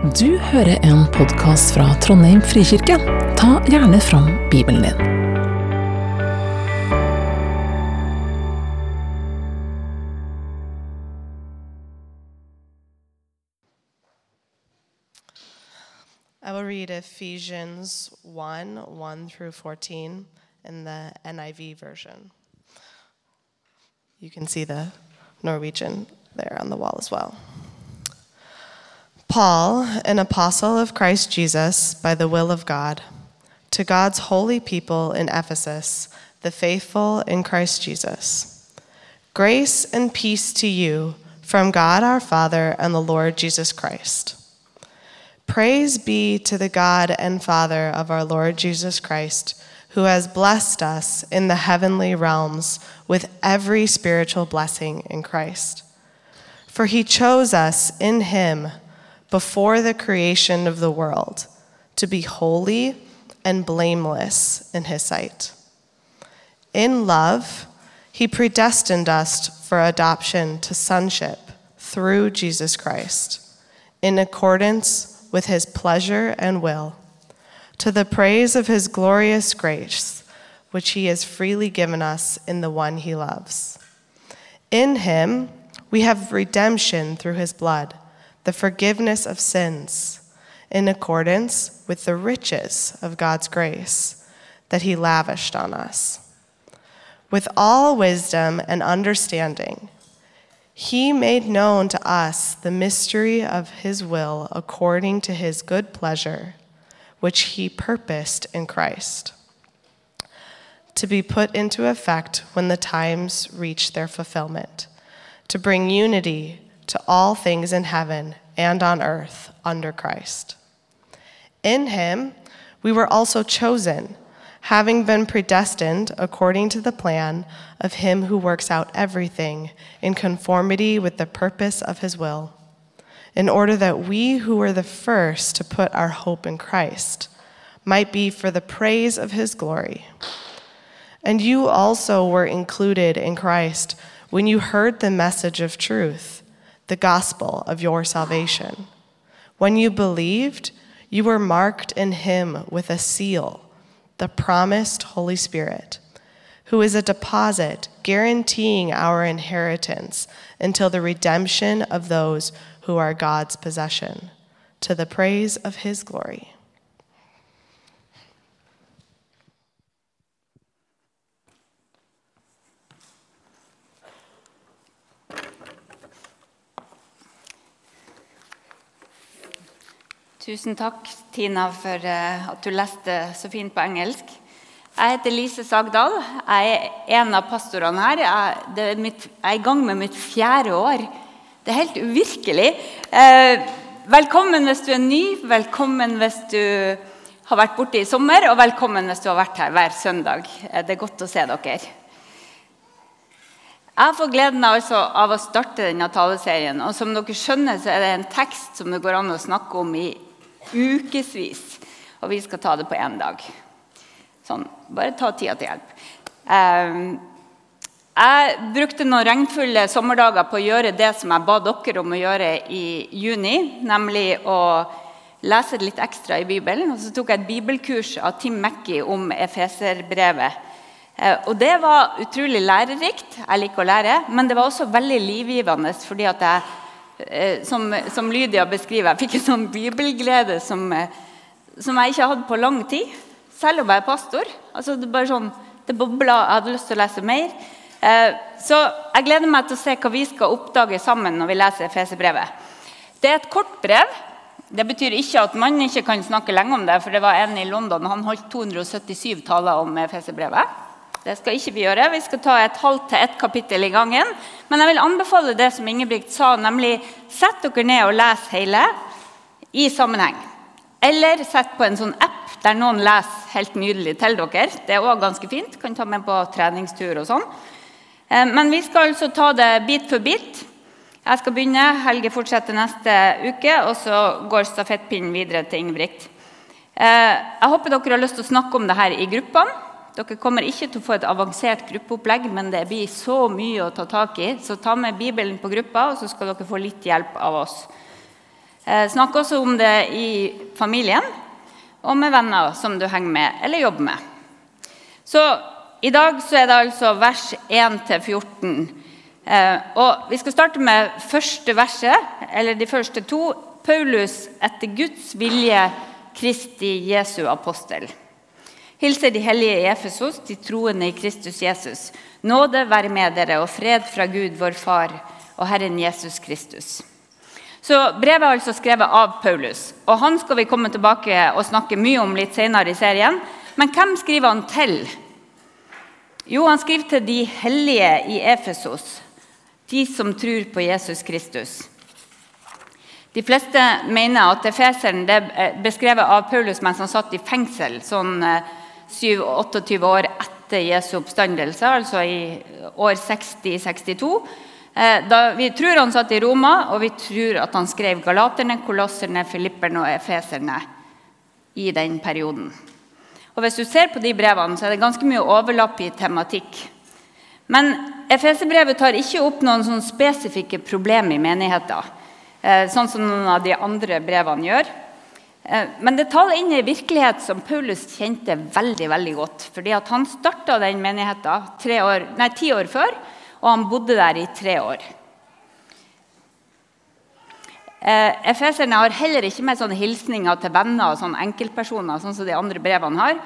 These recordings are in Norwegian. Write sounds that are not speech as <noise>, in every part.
Du hører en podkast fra Trondheim frikirke. Ta gjerne fram Bibelen din. I will read Ephesians 1 1 through 14 in the NIV version. You can see the Norwegian there on the wall as well. Paul, an apostle of Christ Jesus by the will of God, to God's holy people in Ephesus, the faithful in Christ Jesus. Grace and peace to you from God our Father and the Lord Jesus Christ. Praise be to the God and Father of our Lord Jesus Christ, who has blessed us in the heavenly realms with every spiritual blessing in Christ. For he chose us in him before the creation of the world to be holy and blameless in his sight. In love, he predestined us for adoption to sonship through Jesus Christ, in accordance with his pleasure and will, to the praise of his glorious grace, which he has freely given us in the one he loves. In him, we have redemption through his blood, the forgiveness of sins, in accordance with the riches of God's grace that he lavished on us. With all wisdom and understanding, he made known to us the mystery of his will according to his good pleasure, which he purposed in Christ, to be put into effect when the times reach their fulfillment, to bring unity to all things in heaven and on earth under Christ. In him, we were also chosen, having been predestined according to the plan of him who works out everything in conformity with the purpose of his will, in order that we who were the first to put our hope in Christ might be for the praise of his glory. And you also were included in Christ when you heard the message of truth, the gospel of your salvation. When you believed, you were marked in him with a seal, the promised Holy Spirit, who is a deposit guaranteeing our inheritance until the redemption of those who are God's possession, to the praise of his glory. Tusen takk, Tina, for eh, at du leste så fint på engelsk. Jeg heter Lise Sagdal. Jeg er en av pastorene her. Jeg, er, mitt, jeg er i gang med mitt fjerde år. Det er helt uvirkelig. Eh, velkommen hvis du er ny, velkommen hvis du har vært borte i sommer, og velkommen hvis du har vært her hver søndag. Eh, det er godt å se dere. Jeg får gleden altså, av å starte denne taleserien. og Som dere skjønner, så er det en tekst som det går an å snakke om i ukevis. Og vi skal ta det på én dag. Sånn, Bare ta tida til hjelp. Eh, jeg brukte noen regnfulle sommerdager på å gjøre det som jeg ba dere om å gjøre i juni, nemlig å lese litt ekstra i Bibelen. Og så tok jeg et bibelkurs av Tim Mackey om Efeserbrevet. Eh, og det var utrolig lærerikt. Jeg liker å lære. Men det var også veldig livgivende, fordi at jeg, som, som Lydia beskriver, jeg fikk en sånn bibelglede som, eh, som jeg ikke hatt på lang tid. Selv om jeg er pastor. Altså, det bare sånn, det bobla. Jeg hadde lyst til å lese mer. Så jeg gleder meg til å se hva vi skal oppdage sammen når vi leser Fesebrevet. Det er et kort brev. Det betyr ikke at man ikke kan snakke lenge om det. for det var en i London, Han holdt 277 taler om Efeserbrevet. Det skal ikke vi gjøre. Vi skal ta et halvt til ett kapittel i gangen. Men jeg vil anbefale det som Ingebrigt sa, nemlig sett dere ned og les hele i sammenheng. Eller sett på en sånn app der noen leser helt nydelig til dere. Det er også ganske fint. Kan ta med på treningstur og sånn. Men vi skal altså ta det bit for bit. Jeg skal begynne, Helge fortsetter neste uke, og så går stafettpinnen videre til Ingebrigt. Jeg håper dere har lyst til å snakke om det her i gruppene. Dere kommer ikke til å få et avansert gruppeopplegg, men det blir så mye å ta tak i. Så ta med Bibelen på gruppa, og så skal dere få litt hjelp av oss. Eh, snakk også om det i familien og med venner som du henger med eller jobber med. Så i dag så er det altså vers 1-14. Eh, og vi skal starte med første verset, eller de første to. Paulus etter Guds vilje, Kristi Jesu apostel. Hilser de hellige i Efesos, de troende i Kristus Jesus. Nåde være med dere og fred fra Gud, vår Far og Herren Jesus Kristus. Så Brevet er altså skrevet av Paulus, og han skal vi komme tilbake og snakke mye om litt senere i serien. Men hvem skriver han til? Jo, han skriver til de hellige i Efesos, de som tror på Jesus Kristus. De fleste mener at efeseren er beskrevet av Paulus mens han satt i fengsel sånn 27-28 eh, år etter Jesu oppstandelse, altså i år 60-62. Eh, vi tror han satt i Roma, og vi tror at han skrev galaterne, kolosserne, filipperne og efeserne i den perioden. Og Hvis du ser på de brevene, så er det ganske mye overlapp i tematikk. Men Efeserbrevet tar ikke opp noen spesifikke problemer i menigheter, eh, sånn som noen av de andre brevene gjør. Eh, men det taler inn en virkelighet som Paulus kjente veldig veldig godt. fordi Han starta den menigheten ti år før og han bodde der i tre år. Eh, Efeserne har heller ikke med sånne hilsninger til venner og sånne enkeltpersoner. sånn som de andre brevene har.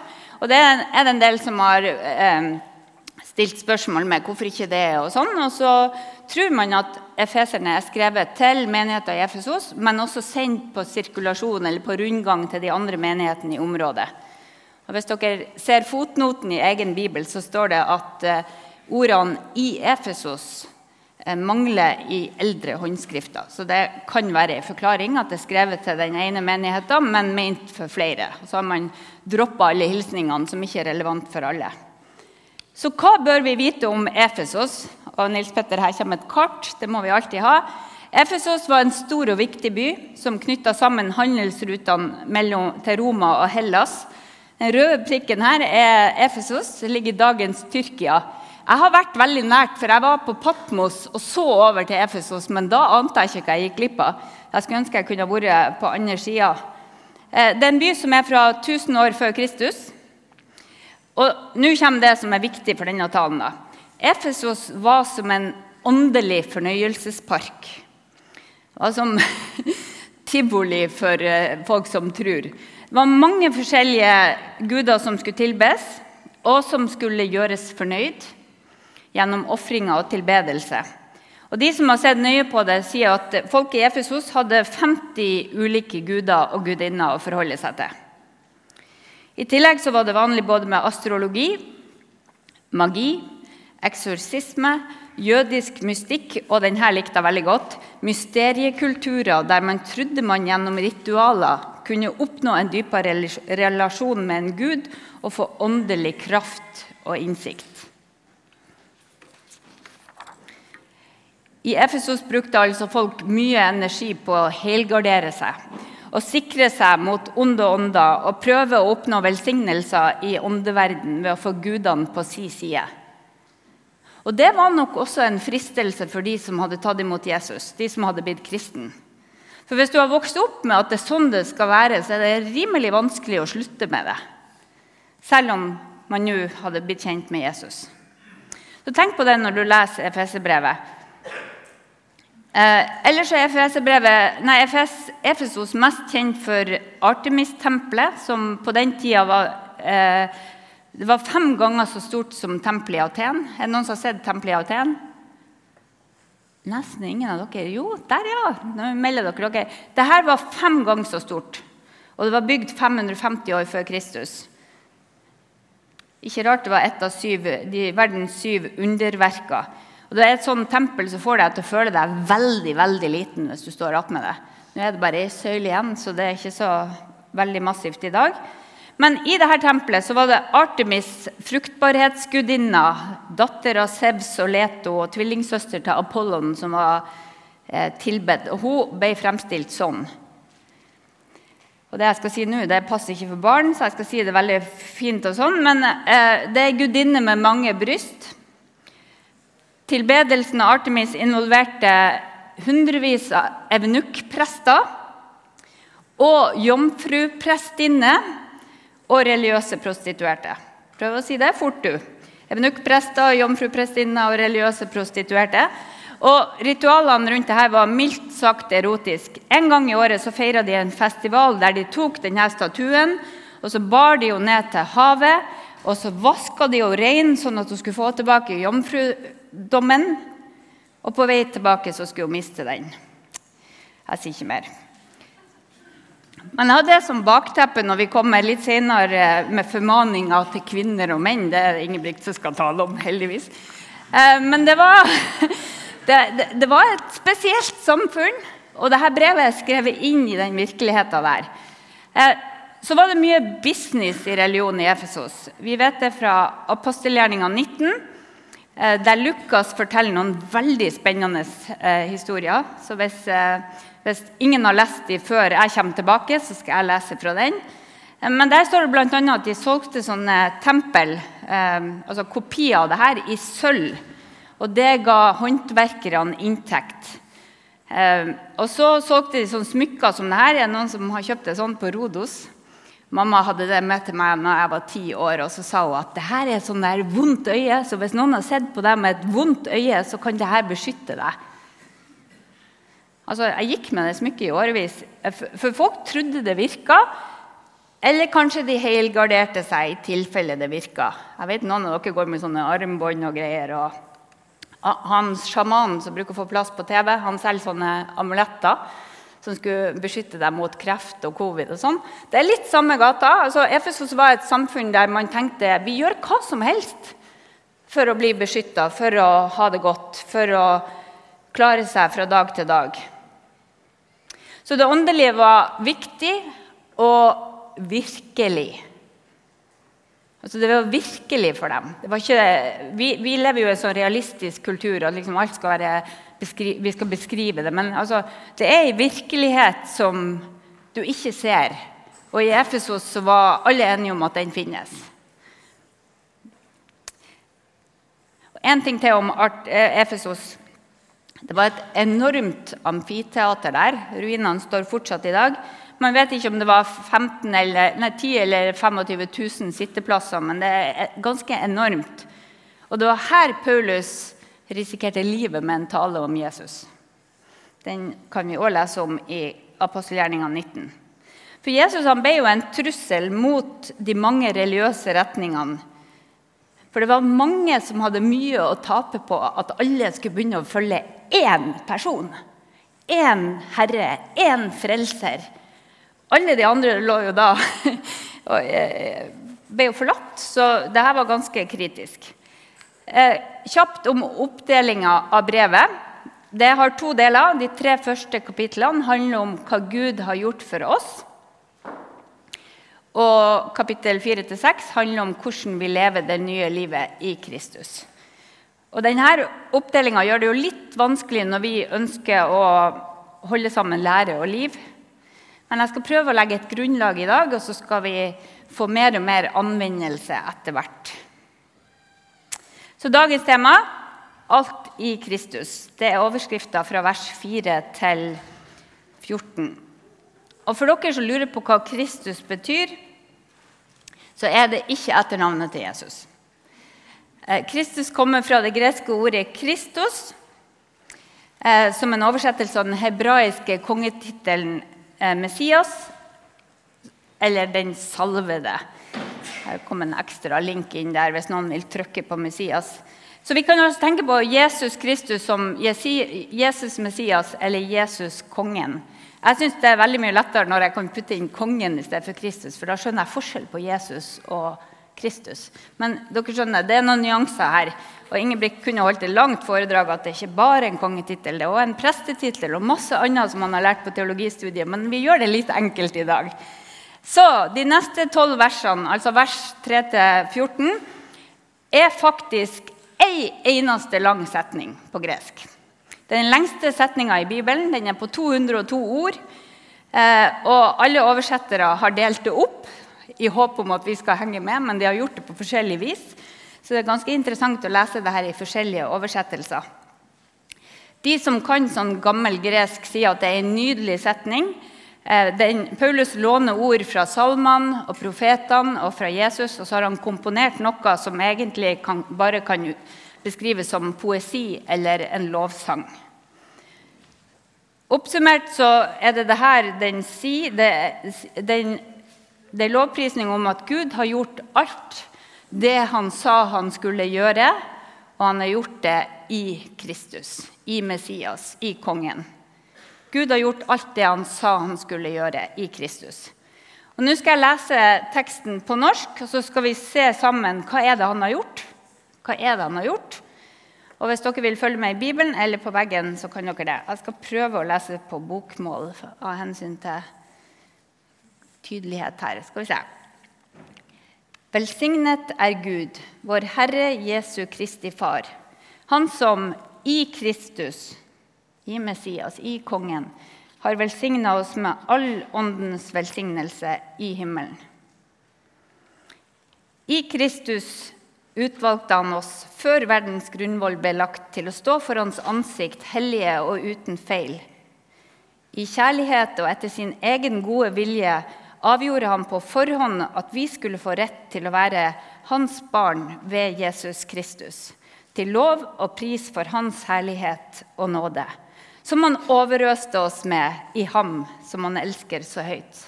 Og det er en del som har eh, stilt spørsmål med hvorfor ikke det. Og sånn. Og så tror man at efeserne er skrevet til menigheten i Efesos, men også sendt på sirkulasjon eller på rundgang til de andre menighetene i området. Og Hvis dere ser fotnoten i egen bibel, så står det at eh, ordene 'i Efesos' eh, mangler i eldre håndskrifter. Så det kan være en forklaring at det er skrevet til den ene menigheten, men ment for flere. Så har man droppa alle hilsningene som ikke er relevant for alle. Så hva bør vi vite om Efesos? Og Nils Petter, her kommer et kart. Det må vi alltid ha. Efesos var en stor og viktig by som knytta sammen handelsrutene til Roma og Hellas. Den røde prikken her er Efesos. Det ligger i dagens Tyrkia. Jeg har vært veldig nært, for jeg var på Patmos og så over til Efesos, men da ante jeg ikke hva jeg gikk glipp av. Jeg skulle ønske jeg kunne vært på andre sida. Eh, det er en by som er fra 1000 år før Kristus. Og nå kommer det som er viktig for denne talen. da. Efesos var som en åndelig fornøyelsespark. Det var som <laughs> tivoli for eh, folk som tror. Det var mange forskjellige guder som skulle tilbes, og som skulle gjøres fornøyd gjennom ofringer og tilbedelse. Og De som har sett nøye på det, sier at folk i Efesos hadde 50 ulike guder og gudinner å forholde seg til. I tillegg så var det vanlig både med astrologi, magi, eksorsisme, jødisk mystikk og denne likte jeg veldig godt, mysteriekulturer der man trodde man gjennom ritualer kunne oppnå en dypere relasjon med en gud og få åndelig kraft og innsikt. I Efesos brukte altså folk mye energi på å helgardere seg og sikre seg mot onde ånder og prøve å oppnå velsignelser i åndeverden ved å få gudene på si side. Og Det var nok også en fristelse for de som hadde tatt imot Jesus, de som hadde blitt kristen. For Hvis du har vokst opp med at det er sånn det skal være, så er det rimelig vanskelig å slutte med det. Selv om man nå hadde blitt kjent med Jesus. Så Tenk på det når du leser Efeserbrevet. Eh, ellers er Efes, Efesos mest kjent for Artemis-tempelet, som på den tida var, eh, var fem ganger så stort som tempelet i Aten. Er det noen som har sett tempelet i Aten? Nesten ingen av dere. Jo, der, ja! Nå melder dere dere. Dette var fem ganger så stort. Og det var bygd 550 år før Kristus. Ikke rart det var et av syv, de, verdens syv underverker. Og det er et sånt tempel som får deg til å føle deg veldig veldig liten hvis du står med det. Nå er det bare ei søyle igjen, så det er ikke så veldig massivt i dag. Men i dette tempelet så var det Artemis, fruktbarhetsgudinna, datter av Sebs og Leto og tvillingsøster til Apollon, som var eh, tilbedt. Og hun ble fremstilt sånn. Og Det jeg skal si nå, det passer ikke for barn, så jeg skal si det veldig fint. og sånn, Men eh, det er gudinne med mange bryst. Tilbedelsen av Artemis involverte hundrevis av evenukkprester og jomfruprestinne og religiøse prostituerte. Prøv å si det fort, du. Evenukprester, jomfruprestinner og religiøse prostituerte. Og Ritualene rundt dette var mildt sagt erotisk. En gang i året så feira de en festival der de tok denne statuen og så bar de henne ned til havet. Og så vaska de henne rein, sånn at hun skulle få tilbake jomfrudommen. Og på vei tilbake så skulle hun miste den. Jeg sier ikke mer. Men jeg hadde det som bakteppe når vi kommer litt senere med formaninger til kvinner og menn. Det er det Ingebrigt som skal tale om, heldigvis. Eh, men det var, <laughs> det, det, det var et spesielt samfunn, og dette brevet er skrevet inn i den virkeligheten der. Eh, så var det mye business i religionen i Efesos. Vi vet det fra apostelgjerninga 19, eh, der Lukas forteller noen veldig spennende historier. Så hvis hvis ingen har lest de før jeg kommer tilbake, så skal jeg lese fra den. Eh, men der står det bl.a. at de solgte sånne tempel, eh, altså kopier av det her, i sølv. Og det ga håndverkerne inntekt. Eh, og så solgte de sånne smykker som det her. Er noen som har kjøpt det sånn på Rodos? Mamma hadde det med til meg når jeg var ti år, og så sa hun at det her er et der vondt øye, så hvis noen har sett på deg med et vondt øye, så kan det her beskytte deg. Altså, jeg gikk med det smykket i årevis, for folk trodde det virka. Eller kanskje de helgarderte seg i tilfelle det virka. Jeg vet Noen av dere går med sånne armbånd og greier. og han Sjamanen som bruker å få plass på TV, han selger sånne amuletter som skulle beskytte deg mot kreft og covid. og sånn. Det er litt samme gata. Altså, Efesos var et samfunn der man tenkte vi gjør hva som helst for å bli beskytta, for å ha det godt, for å klare seg fra dag til dag. Så det åndelige var viktig og virkelig. Altså det var virkelig for dem. Ikke, vi, vi, lever jo i en sånn realistisk kultur at liksom alt skal være beskri, vi skal beskrive det. Men altså, det er en virkelighet som du ikke ser. Og i Efesos var alle enige om at den finnes. En ting til om eh, Efesos. Det var et enormt amfiteater der. Ruinene står fortsatt i dag. Man vet ikke om det var 15 eller, nei, 10 eller 25 000 sitteplasser, men det er ganske enormt. Og det var her Paulus risikerte livet med en tale om Jesus. Den kan vi òg lese om i apostelgjerninga 19. For Jesus han ble jo en trussel mot de mange religiøse retningene for det var mange som hadde mye å tape på at alle skulle begynne å følge én person. Én herre, én frelser. Alle de andre lå jo da <laughs> og eh, ble jo forlatt, så dette var ganske kritisk. Eh, kjapt om oppdelinga av brevet. Det har to deler. De tre første kapitlene handler om hva Gud har gjort for oss. Og kapittel 4-6 handler om hvordan vi lever det nye livet i Kristus. Og Denne oppdelinga gjør det jo litt vanskelig når vi ønsker å holde sammen lære og liv. Men jeg skal prøve å legge et grunnlag i dag, og så skal vi få mer og mer anvendelse etter hvert. Så dagens tema alt i Kristus. Det er overskrifta fra vers 4 til 14. Og For dere som lurer på hva Kristus betyr, så er det ikke etternavnet til Jesus. Eh, Kristus kommer fra det greske ordet 'Kristus', eh, som en oversettelse av den hebraiske kongetittelen eh, 'Messias', eller 'Den salvede'. Her kom en ekstra link inn der hvis noen vil trykke på Messias. Så vi kan også tenke på Jesus Kristus som Jesus Messias eller Jesus kongen. Jeg syns det er veldig mye lettere når jeg kan putte inn kongen i stedet for Kristus. For da skjønner jeg forskjell på Jesus og Kristus. Men dere skjønner, det er noen nyanser her. Og Ingebrigt kunne holdt et langt foredrag at det ikke bare er en kongetittel, det er også en prestetittel og masse annet som man har lært på teologistudiet. Men vi gjør det litt enkelt i dag. Så de neste tolv versene, altså vers 3-14, er faktisk ei eneste lang setning på gresk. Den lengste setninga i Bibelen den er på 202 ord. Eh, og alle oversettere har delt det opp i håp om at vi skal henge med, men de har gjort det på forskjellig vis. Så det er ganske interessant å lese det her i forskjellige oversettelser. De som kan sånn gammel gresk, sier at det er en nydelig setning. Eh, den, Paulus låner ord fra salmene og profetene og fra Jesus, og så har han komponert noe som egentlig kan, bare kan beskrives som poesi eller en lovsang. Oppsummert så er det det her den sier. Det, den, det er lovprisning om at Gud har gjort alt det han sa han skulle gjøre, og han har gjort det i Kristus, i Messias, i kongen. Gud har gjort alt det han sa han skulle gjøre i Kristus. Og Nå skal jeg lese teksten på norsk, og så skal vi se sammen hva er det han har gjort. Hva er det han har gjort? Og Hvis dere vil følge med i Bibelen eller på veggen, så kan dere det. Jeg skal prøve å lese på bokmål av hensyn til tydelighet her. Skal vi se. Velsignet er Gud, vår Herre Jesu Kristi Far, Han som i Kristus, i Messias, i Kongen, har velsigna oss med all åndens velsignelse i himmelen. I Kristus utvalgte han oss før verdens grunnvoll ble lagt, til å stå for hans ansikt hellige og uten feil. I kjærlighet og etter sin egen gode vilje avgjorde han på forhånd at vi skulle få rett til å være hans barn ved Jesus Kristus, til lov og pris for hans herlighet og nåde, som han overøste oss med i ham som han elsker så høyt.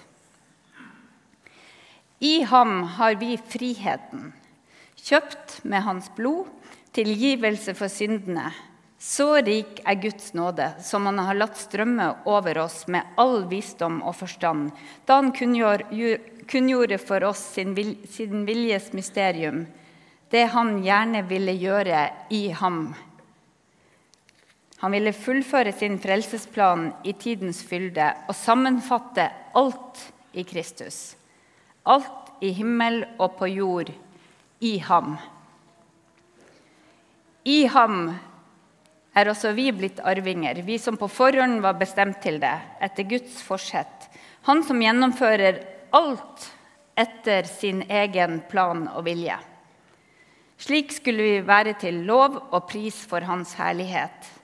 I ham har vi friheten kjøpt med hans blod, tilgivelse for syndene. Så rik er Guds nåde, som han har latt strømme over oss med all visdom og forstand, da han kunngjorde for oss sin, viljes mysterium, det han gjerne ville gjøre i ham. Han ville fullføre sin frelsesplan i tidens fylde og sammenfatte alt i Kristus. Alt i himmel og på jord i ham. I ham er også vi blitt arvinger, vi som på forhånd var bestemt til det, etter Guds forsett. Han som gjennomfører alt etter sin egen plan og vilje. Slik skulle vi være til lov og pris for Hans herlighet,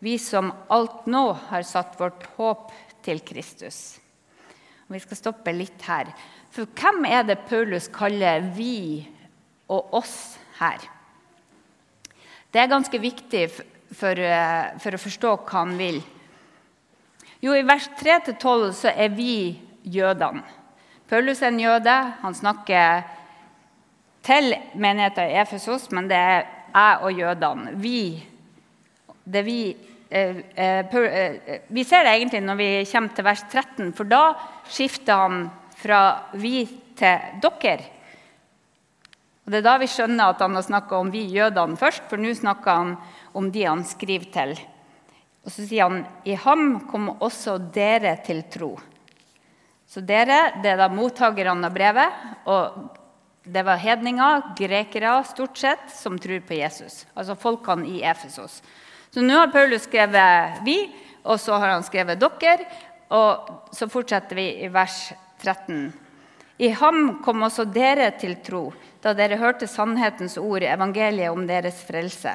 vi som alt nå har satt vårt håp til Kristus. Og vi skal stoppe litt her. For hvem er det Paulus kaller 'vi' og oss her. Det er ganske viktig for, eh, for å forstå hva han vil. Jo, I vers 3-12 så er vi jødene. Paulus er en jøde. Han snakker til menigheten i Efesos, men det er jeg og jødene. Vi. Det vi eh, eh, Vi ser det egentlig når vi kommer til vers 13, for da skifter han fra vi til dere. Og Det er da vi skjønner at han har snakka om vi jødene først, for nå snakker han om de han skriver til. Og Så sier han i ham kom også dere til tro. Så dere, det er da mottakerne av brevet. og det var hedninger, grekere stort sett, som tror på Jesus. Altså folkene i Efesos. Så nå har Paulus skrevet 'vi', og så har han skrevet 'dere'. Og så fortsetter vi i vers 13. I ham kom også dere til tro da dere hørte sannhetens ord, evangeliet om deres frelse.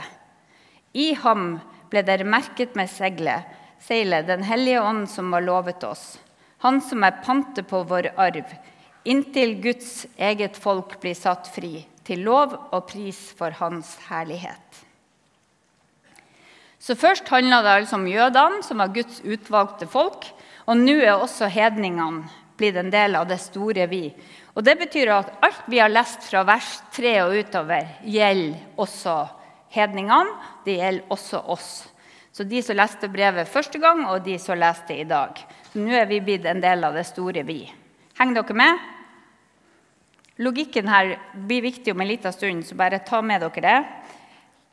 I ham ble dere merket med seglet, seilet Den hellige ånd som var lovet oss, han som er pantet på vår arv, inntil Guds eget folk blir satt fri, til lov og pris for Hans herlighet. Så Først handla det altså om jødene, som var Guds utvalgte folk. Og nå er også hedningene blitt en del av det store vi. Og Det betyr at alt vi har lest fra vers 3 og utover, gjelder også hedningene. Det gjelder også oss. Så de som leste brevet første gang, og de som leste i dag. Så nå er vi blitt en del av det store vi. Henger dere med? Logikken her blir viktig om en liten stund, så bare ta med dere det.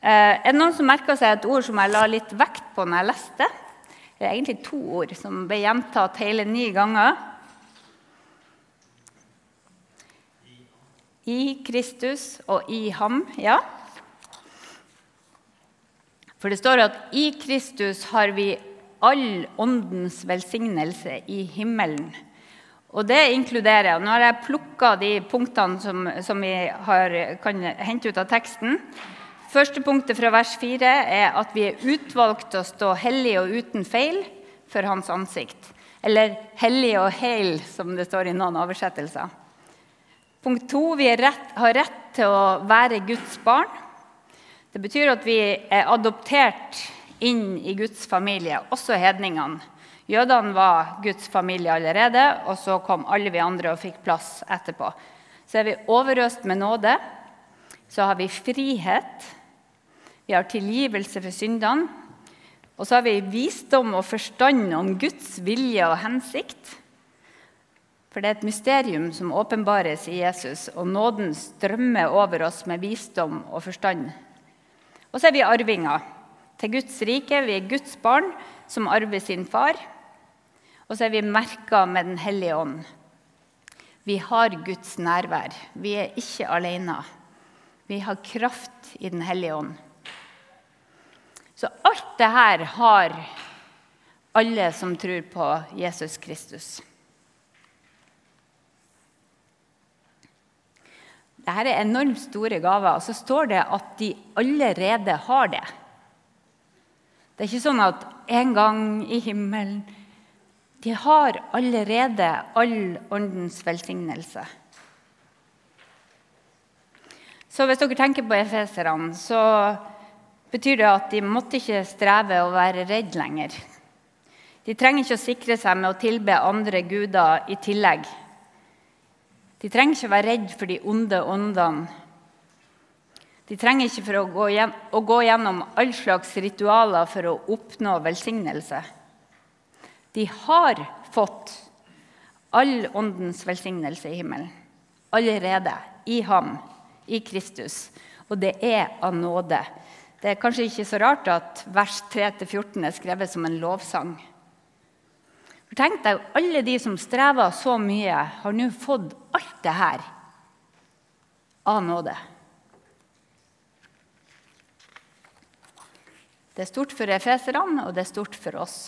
Eh, er det noen som merka seg et ord som jeg la litt vekt på når jeg leste? Det er egentlig to ord som ble gjentatt hele ni ganger. I Kristus og i ham, ja. For det står at i Kristus har vi all åndens velsignelse i himmelen. Og det inkluderer Nå har jeg plukka de punktene som, som vi har, kan hente ut av teksten. Første punktet fra vers 4 er at vi er utvalgt til å stå hellige og uten feil for Hans ansikt. Eller hellig og heil, som det står i noen oversettelser. Punkt to vi rett, har rett til å være Guds barn. Det betyr at vi er adoptert inn i Guds familie, også hedningene. Jødene var Guds familie allerede, og så kom alle vi andre og fikk plass etterpå. Så er vi overøst med nåde. Så har vi frihet. Vi har tilgivelse for syndene. Og så har vi visdom og forstand om Guds vilje og hensikt. For det er et mysterium som åpenbares i Jesus, og nåden strømmer over oss med visdom og forstand. Og så er vi arvinger til Guds rike. Vi er Guds barn som arver sin far. Og så er vi merka med Den hellige ånd. Vi har Guds nærvær. Vi er ikke alene. Vi har kraft i Den hellige ånd. Så alt det her har alle som tror på Jesus Kristus. Dette er enormt store gaver, og så står det at de allerede har det. Det er ikke sånn at en gang i himmelen De har allerede all åndens velsignelse. Så hvis dere tenker på efeserne, så betyr det at de måtte ikke streve å være redd lenger. De trenger ikke å sikre seg med å tilbe andre guder i tillegg. De trenger ikke å være redd for de onde åndene. De trenger ikke for å gå, å gå gjennom all slags ritualer for å oppnå velsignelse. De har fått all åndens velsignelse i himmelen allerede i ham, i Kristus. Og det er av nåde. Det er kanskje ikke så rart at vers 3-14 er skrevet som en lovsang. For Tenk deg, alle de som strever så mye, har nå fått alt det her av nåde. Det er stort for efeserne, og det er stort for oss.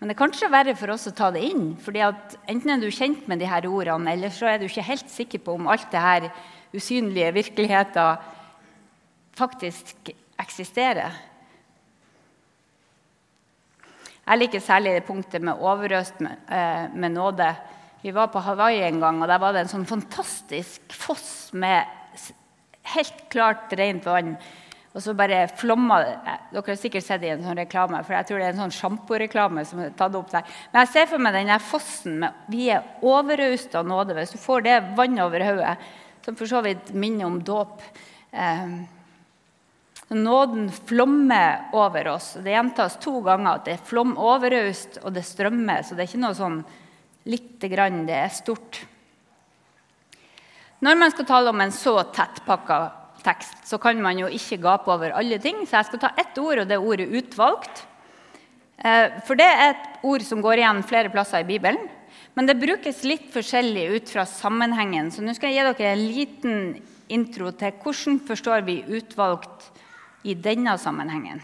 Men det er kanskje verre for oss å ta det inn. fordi Enten er du kjent med de her ordene, eller så er du ikke helt sikker på om alt det her usynlige virkeligheten faktisk eksisterer. Jeg liker særlig det punktet med overøst med, eh, med, nåde. Vi var på Hawaii en gang, og der var det en sånn fantastisk foss med helt klart rent vann. Og så bare flomma det. Dere har sikkert sett det i en sånn reklame, for jeg tror det er en sånn sjamporeklame som er tatt opp der. Men jeg ser for meg denne fossen med Vi er overøst av nåde. Hvis du får det vannet over hodet, som for så vidt minner om dåp eh, Nåden flommer over oss. Det gjentas to ganger at det er flom overøst, og det strømmer. Så det er ikke noe sånn lite grann, det er stort. Når man skal tale om en så tettpakka tekst, så kan man jo ikke gape over alle ting. Så jeg skal ta ett ord, og det er ordet 'utvalgt'. Eh, for det er et ord som går igjen flere plasser i Bibelen. Men det brukes litt forskjellig ut fra sammenhengen. Så nå skal jeg gi dere en liten intro til hvordan forstår vi utvalgt i denne sammenhengen.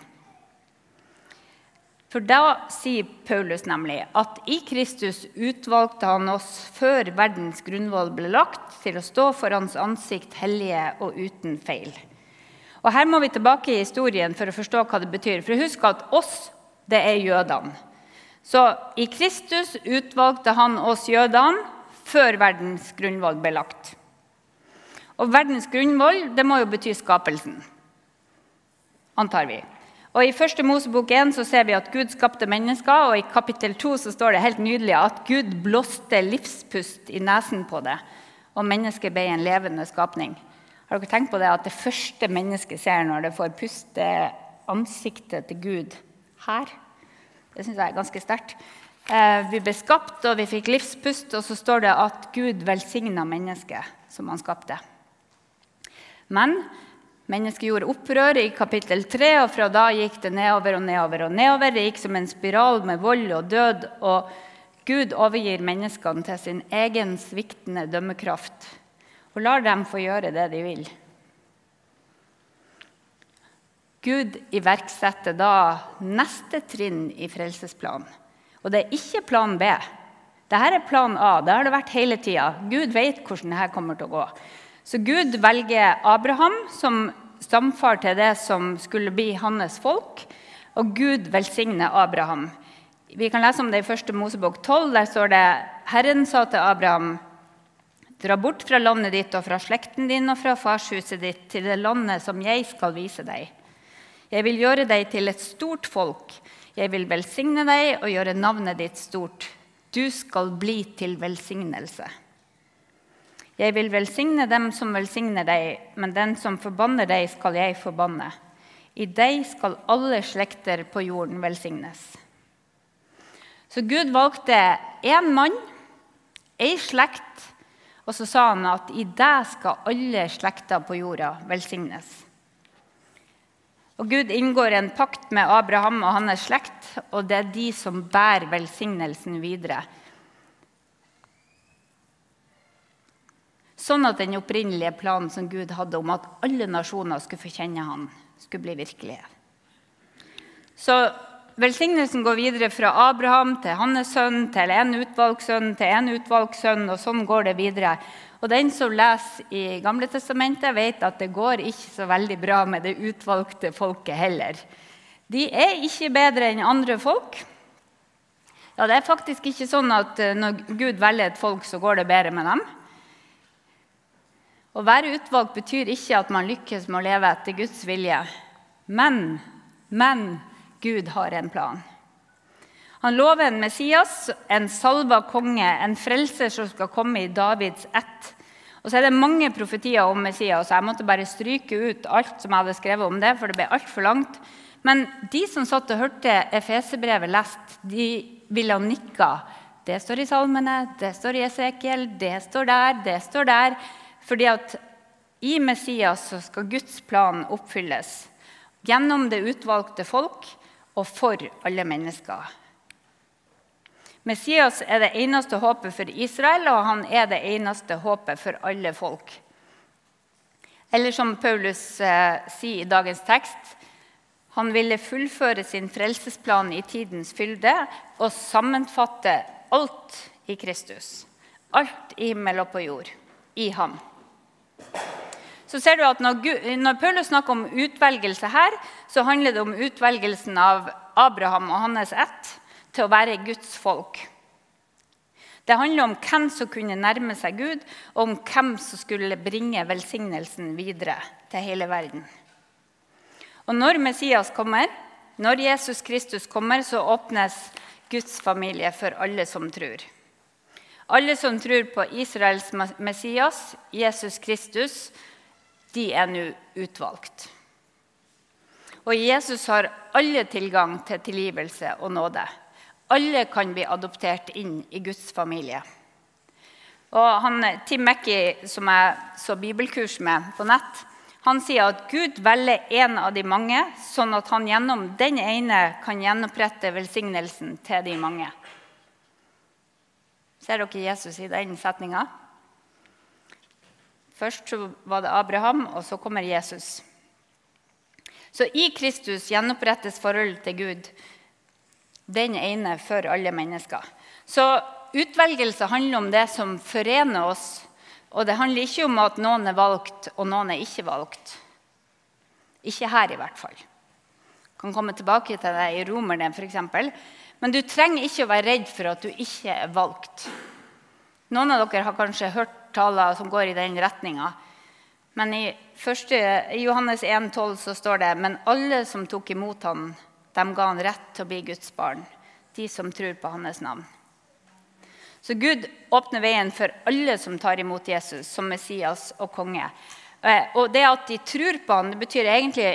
For da sier Paulus nemlig at i Kristus utvalgte han oss før verdens grunnvoll ble lagt, til å stå for hans ansikt hellige og uten feil. Og Her må vi tilbake i historien for å forstå hva det betyr. For husk at oss, det er jødene. Så i Kristus utvalgte han oss jødene før verdens grunnvoll ble lagt. Og verdens grunnvoll det må jo bety skapelsen antar vi. Og I første Mosebok 1 så ser vi at Gud skapte mennesker, og i kapittel 2 så står det helt nydelig at Gud blåste livspust i nesen på det, og mennesket ble en levende skapning. Har dere tenkt på det at det første mennesket ser når det får puste ansiktet til Gud her? Det syns jeg er ganske sterkt. Eh, vi ble skapt, og vi fikk livspust, og så står det at Gud velsigna mennesket som han skapte. Men Mennesket gjorde opprør i kapittel 3, og fra da gikk det nedover og nedover. og nedover. Det gikk som en spiral med vold og død. og Gud overgir menneskene til sin egen sviktende dømmekraft og lar dem få gjøre det de vil. Gud iverksetter da neste trinn i frelsesplanen. Og det er ikke plan B. Dette er plan A. Det har det vært hele tida. Gud vet hvordan dette kommer til å gå. Så Gud velger Abraham som stamfar til det som skulle bli hans folk, og Gud velsigner Abraham. Vi kan lese om det i 1. Mosebok 12. Der står det Herren sa til Abraham Dra bort fra landet ditt og fra slekten din og fra farshuset ditt til det landet som jeg skal vise deg. Jeg vil gjøre deg til et stort folk. Jeg vil velsigne deg og gjøre navnet ditt stort. Du skal bli til velsignelse. Jeg vil velsigne dem som velsigner deg, men den som forbanner deg, skal jeg forbanne. I deg skal alle slekter på jorden velsignes. Så Gud valgte én mann, ei slekt, og så sa han at i deg skal alle slekter på jorda velsignes. Og Gud inngår en pakt med Abraham og hans slekt, og det er de som bærer velsignelsen videre. Sånn at den opprinnelige planen som Gud hadde om at alle nasjoner skulle få kjenne han, skulle bli virkelig. Så Velsignelsen går videre fra Abraham til hans sønn, til en utvalgt sønn, til en utvalgt sønn, og sånn går det videre. Og Den som leser i Gamle Testamentet, vet at det går ikke så veldig bra med det utvalgte folket heller. De er ikke bedre enn andre folk. Ja, Det er faktisk ikke sånn at eh, når Gud velger et folk, så går det bedre med dem. Å være utvalgt betyr ikke at man lykkes med å leve etter Guds vilje. Men, men Gud har en plan. Han lover en Messias, en salva konge, en frelser som skal komme i Davids ett. Og så er det mange profetier om Messias, så jeg måtte bare stryke ut alt som jeg hadde skrevet om det, for det ble altfor langt. Men de som satt og hørte Efesebrevet lest, de ville ha nikka. Det står i salmene, det står i Esekiel, det står der, det står der. Fordi at i Messias så skal Guds plan oppfylles gjennom det utvalgte folk og for alle mennesker. Messias er det eneste håpet for Israel, og han er det eneste håpet for alle folk. Eller som Paulus eh, sier i dagens tekst Han ville fullføre sin frelsesplan i tidens fylde og sammenfatte alt i Kristus. Alt i himmel og på jord. I ham så ser du at når, når Paulus snakker om utvelgelse her, så handler det om utvelgelsen av Abraham og hans ett til å være Guds folk. Det handler om hvem som kunne nærme seg Gud, og om hvem som skulle bringe velsignelsen videre til hele verden. Og når Messias kommer, når Jesus Kristus kommer, så åpnes Guds familie for alle som tror. Alle som tror på Israels Messias, Jesus Kristus, de er nå utvalgt. Og Jesus har alle tilgang til tilgivelse og nåde. Alle kan bli adoptert inn i Guds familie. Og han, Tim Mackey, som jeg så bibelkurs med på nett, han sier at Gud velger en av de mange, sånn at han gjennom den ene kan gjenopprette velsignelsen til de mange. Ser dere Jesus i den setninga? Først så var det Abraham, og så kommer Jesus. Så i Kristus gjenopprettes forholdet til Gud, den ene for alle mennesker. Så utvelgelse handler om det som forener oss. Og det handler ikke om at noen er valgt, og noen er ikke valgt. Ikke her, i hvert fall. Jeg kan komme tilbake til det i Romerne f.eks. Men du trenger ikke å være redd for at du ikke er valgt. Noen av dere har kanskje hørt taler som går i den retninga. Men i, første, i Johannes 1,12 så står det men alle som tok imot ham, dem ga han rett til å bli Guds barn. De som tror på hans navn. Så Gud åpner veien for alle som tar imot Jesus som Messias og konge. Eh, og det at de tror på ham, det betyr egentlig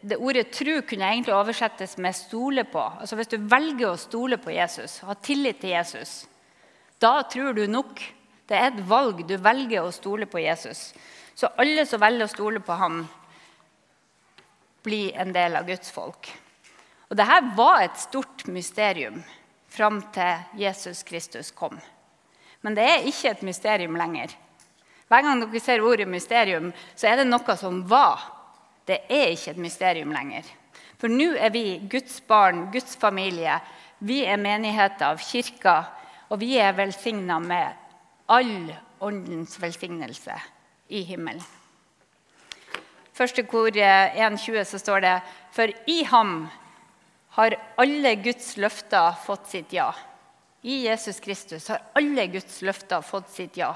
det Ordet 'tro' kunne egentlig oversettes med 'stole på'. Altså Hvis du velger å stole på Jesus, ha tillit til Jesus, da tror du nok. Det er et valg. Du velger å stole på Jesus. Så alle som velger å stole på ham, blir en del av Guds folk. Og Dette var et stort mysterium fram til Jesus Kristus kom. Men det er ikke et mysterium lenger. Hver gang dere ser ordet mysterium, så er det noe som var. Det er ikke et mysterium lenger. For nå er vi Guds barn, Guds familie. Vi er menigheter av kirka, og vi er velsigna med all åndens velsignelse i himmelen. Første kor 1.20 så står det For i ham har alle Guds løfter fått sitt ja. I Jesus Kristus har alle Guds løfter fått sitt ja.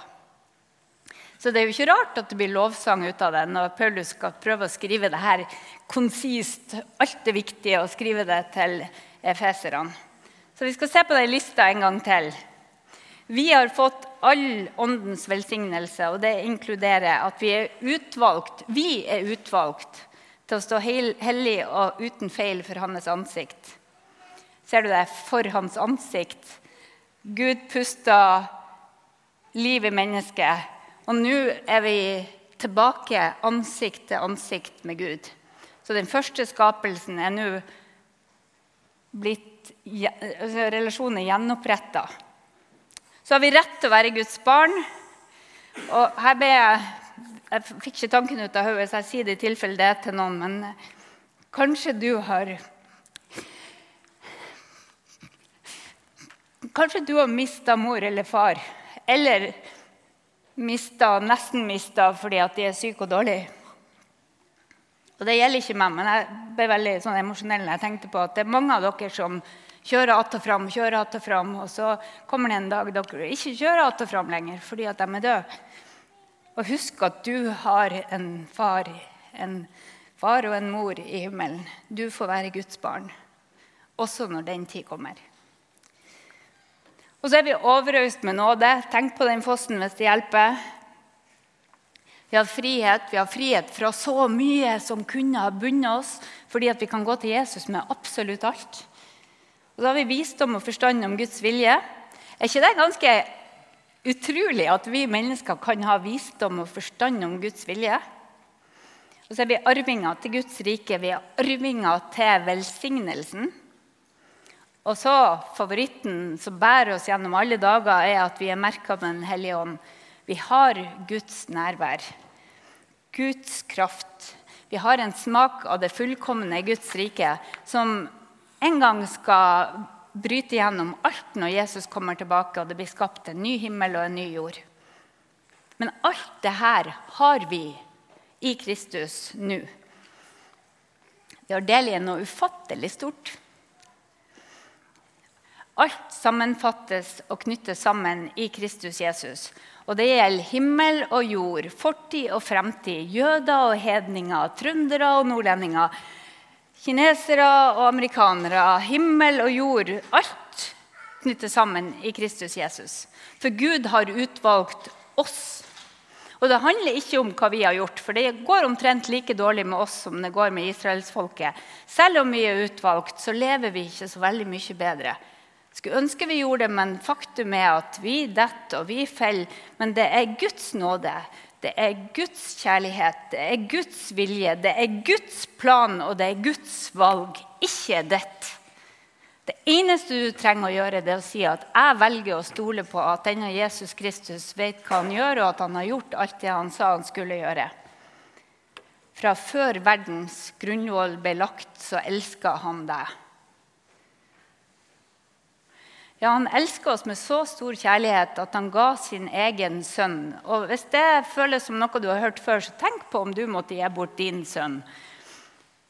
Så det er jo ikke rart at det blir lovsang ut av det når Paulus skal prøve å skrive det her konsist, alt det viktige, og skrive det til efeserne. Så vi skal se på den lista en gang til. Vi har fått all åndens velsignelse, og det inkluderer at vi er utvalgt. Vi er utvalgt til å stå hellig og uten feil for hans ansikt. Ser du det? For hans ansikt. Gud puster liv i mennesket og nå er vi tilbake ansikt til ansikt med Gud. Så den første skapelsen er nå blitt altså Relasjonen er gjenoppretta. Så har vi rett til å være Guds barn. Og her ber jeg Jeg fikk ikke tanken ut av hodet, så jeg sier det i tilfelle det til noen. Men kanskje du har Kanskje du har mista mor eller far. Eller mista, nesten mista fordi at de er syke og dårlige. Og Det gjelder ikke meg, men jeg ble veldig sånn emosjonell når jeg tenkte på at det er mange av dere som kjører att og fram, kjører att og fram, og så kommer det en dag dere ikke kjører att og fram lenger fordi at de er døde. Og husk at du har en far, en far og en mor i himmelen. Du får være Guds barn, også når den tid kommer. Og så er vi overøst med nåde. Tenk på den fossen hvis det hjelper. Vi har frihet. Vi har frihet fra så mye som kunne ha bundet oss, fordi vi kan gå til Jesus med absolutt alt. Og så har vi visdom og forstand om Guds vilje. Er ikke det ganske utrolig at vi mennesker kan ha visdom og forstand om Guds vilje? Og så er vi arvinger til Guds rike. Vi er arvinger til velsignelsen. Og så Favoritten som bærer oss gjennom alle dager, er at vi er merka med Den hellige ånd. Vi har Guds nærvær, Guds kraft. Vi har en smak av det fullkomne Guds rike, som en gang skal bryte gjennom alt når Jesus kommer tilbake og det blir skapt en ny himmel og en ny jord. Men alt det her har vi i Kristus nå. Vi har del i noe ufattelig stort. Alt sammenfattes og knyttes sammen i Kristus Jesus. Og det gjelder himmel og jord, fortid og fremtid, jøder og hedninger, trøndere og nordlendinger, kinesere og amerikanere, himmel og jord. Alt knyttes sammen i Kristus Jesus. For Gud har utvalgt oss. Og det handler ikke om hva vi har gjort, for det går omtrent like dårlig med oss som det går med israelsfolket. Selv om vi er utvalgt, så lever vi ikke så veldig mye bedre. Skulle ønske vi gjorde det, men faktum er at vi detter og vi faller. Men det er Guds nåde, det er Guds kjærlighet, det er Guds vilje, det er Guds plan og det er Guds valg, ikke ditt. Det eneste du trenger å gjøre, det er å si at jeg velger å stole på at denne Jesus Kristus vet hva han gjør, og at han har gjort alt det han sa han skulle gjøre. Fra før verdens grunnvoll ble lagt, så elska han deg. Ja, Han elsker oss med så stor kjærlighet at han ga sin egen sønn. Og Hvis det føles som noe du har hørt før, så tenk på om du måtte gi bort din sønn.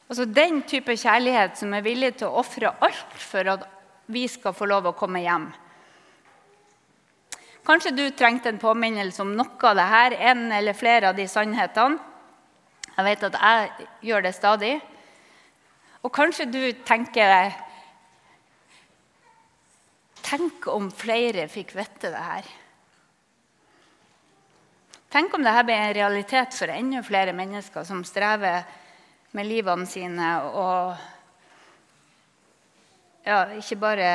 Altså Den type kjærlighet som er villig til å ofre alt for at vi skal få lov å komme hjem. Kanskje du trengte en påminnelse om noe av dette, en eller flere av de sannhetene. Jeg vet at jeg gjør det stadig. Og kanskje du tenker Tenk om flere fikk vite det her. Tenk om dette ble en realitet for enda flere mennesker som strever med livene sine og ja, ikke bare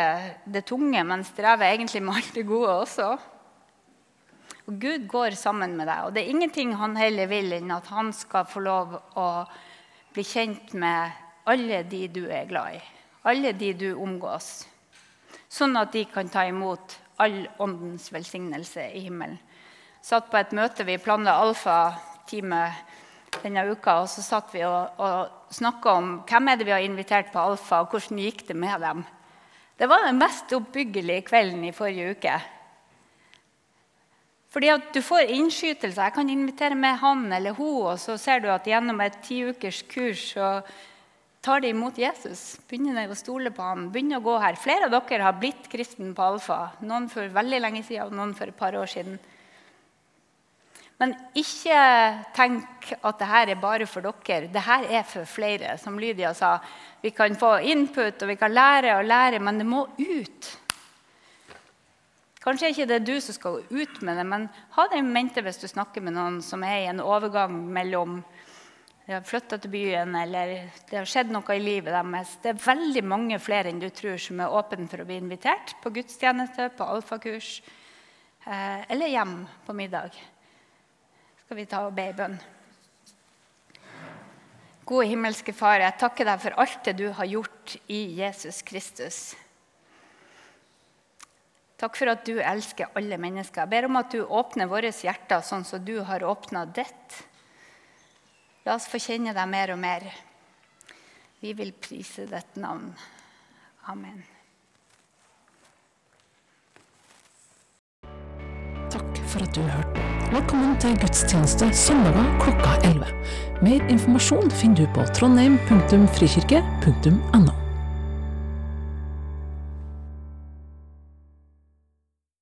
det tunge, men strever egentlig med alt det gode også. Og Gud går sammen med deg, og det er ingenting han heller vil enn at han skal få lov å bli kjent med alle de du er glad i, alle de du omgås sånn at de kan ta imot all åndens velsignelse i himmelen. Satt på et møte, Vi planla Alfa-time denne uka, og så satt vi og, og snakka om hvem er det vi har invitert på Alfa, og hvordan gikk det med dem. Det var den mest oppbyggelige kvelden i forrige uke. Fordi at Du får innskytelser. Jeg kan invitere med han eller hun, og så ser du at gjennom et ti ukers kurs så tar de imot Jesus, begynner de å stole på ham, begynner å gå her. Flere av dere har blitt kristen på Alfa. Noen for veldig lenge siden, og noen for et par år siden. Men ikke tenk at dette er bare for dere. Dette er for flere. Som Lydia sa, vi kan få input og vi kan lære og lære, men det må ut. Kanskje ikke det er du som skal gå ut med det, men ha det i mente hvis du snakker med noen som er i en overgang mellom de har flytta til byen, eller det har skjedd noe i livet deres. Det er veldig mange flere enn du tror som er åpne for å bli invitert på gudstjeneste, på alfakurs eh, eller hjem på middag. Skal vi ta og be i bønn? Gode himmelske Far, jeg takker deg for alt det du har gjort i Jesus Kristus. Takk for at du elsker alle mennesker. Jeg ber om at du åpner våre hjerter sånn som du har åpna ditt. La oss få kjenne deg mer og mer. Vi vil prise ditt navn. Amen. Takk for at du hørte. Velkommen til gudstjeneste søndager klokka 11. Mer informasjon finner du på trondheim.frikirke.no.